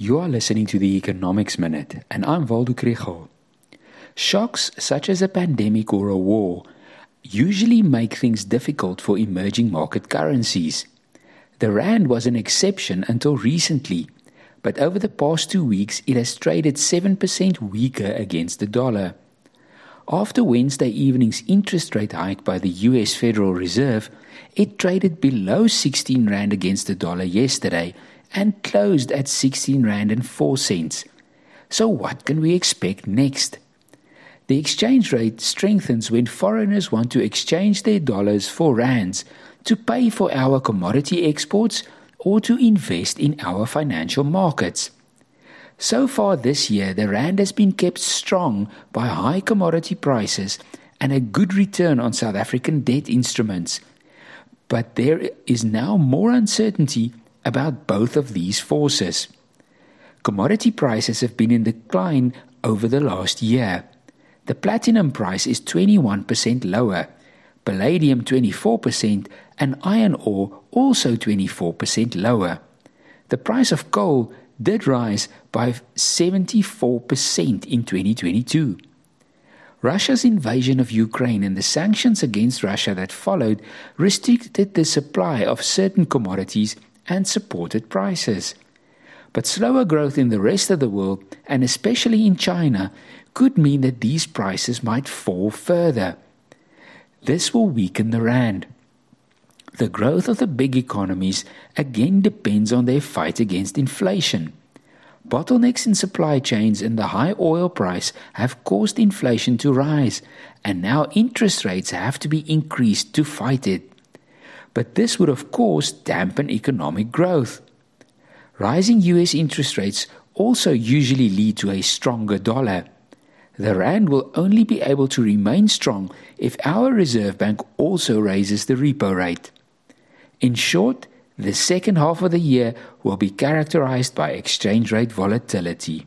You are listening to the Economics Minute, and I'm Waldo Krugell. Shocks such as a pandemic or a war usually make things difficult for emerging market currencies. The Rand was an exception until recently, but over the past two weeks it has traded 7% weaker against the dollar. After Wednesday evening's interest rate hike by the US Federal Reserve, it traded below 16 Rand against the dollar yesterday and closed at 16 Rand and 4 cents. So, what can we expect next? The exchange rate strengthens when foreigners want to exchange their dollars for rands to pay for our commodity exports or to invest in our financial markets. So far this year, the rand has been kept strong by high commodity prices and a good return on South African debt instruments. But there is now more uncertainty about both of these forces. Commodity prices have been in decline over the last year. The platinum price is 21% lower, palladium 24%, and iron ore also 24% lower. The price of coal did rise by 74% in 2022. Russia's invasion of Ukraine and the sanctions against Russia that followed restricted the supply of certain commodities and supported prices. But slower growth in the rest of the world, and especially in China, could mean that these prices might fall further. This will weaken the rand. The growth of the big economies again depends on their fight against inflation. Bottlenecks in supply chains and the high oil price have caused inflation to rise, and now interest rates have to be increased to fight it. But this would, of course, dampen economic growth. Rising US interest rates also usually lead to a stronger dollar. The Rand will only be able to remain strong if our Reserve Bank also raises the repo rate. In short, the second half of the year will be characterized by exchange rate volatility.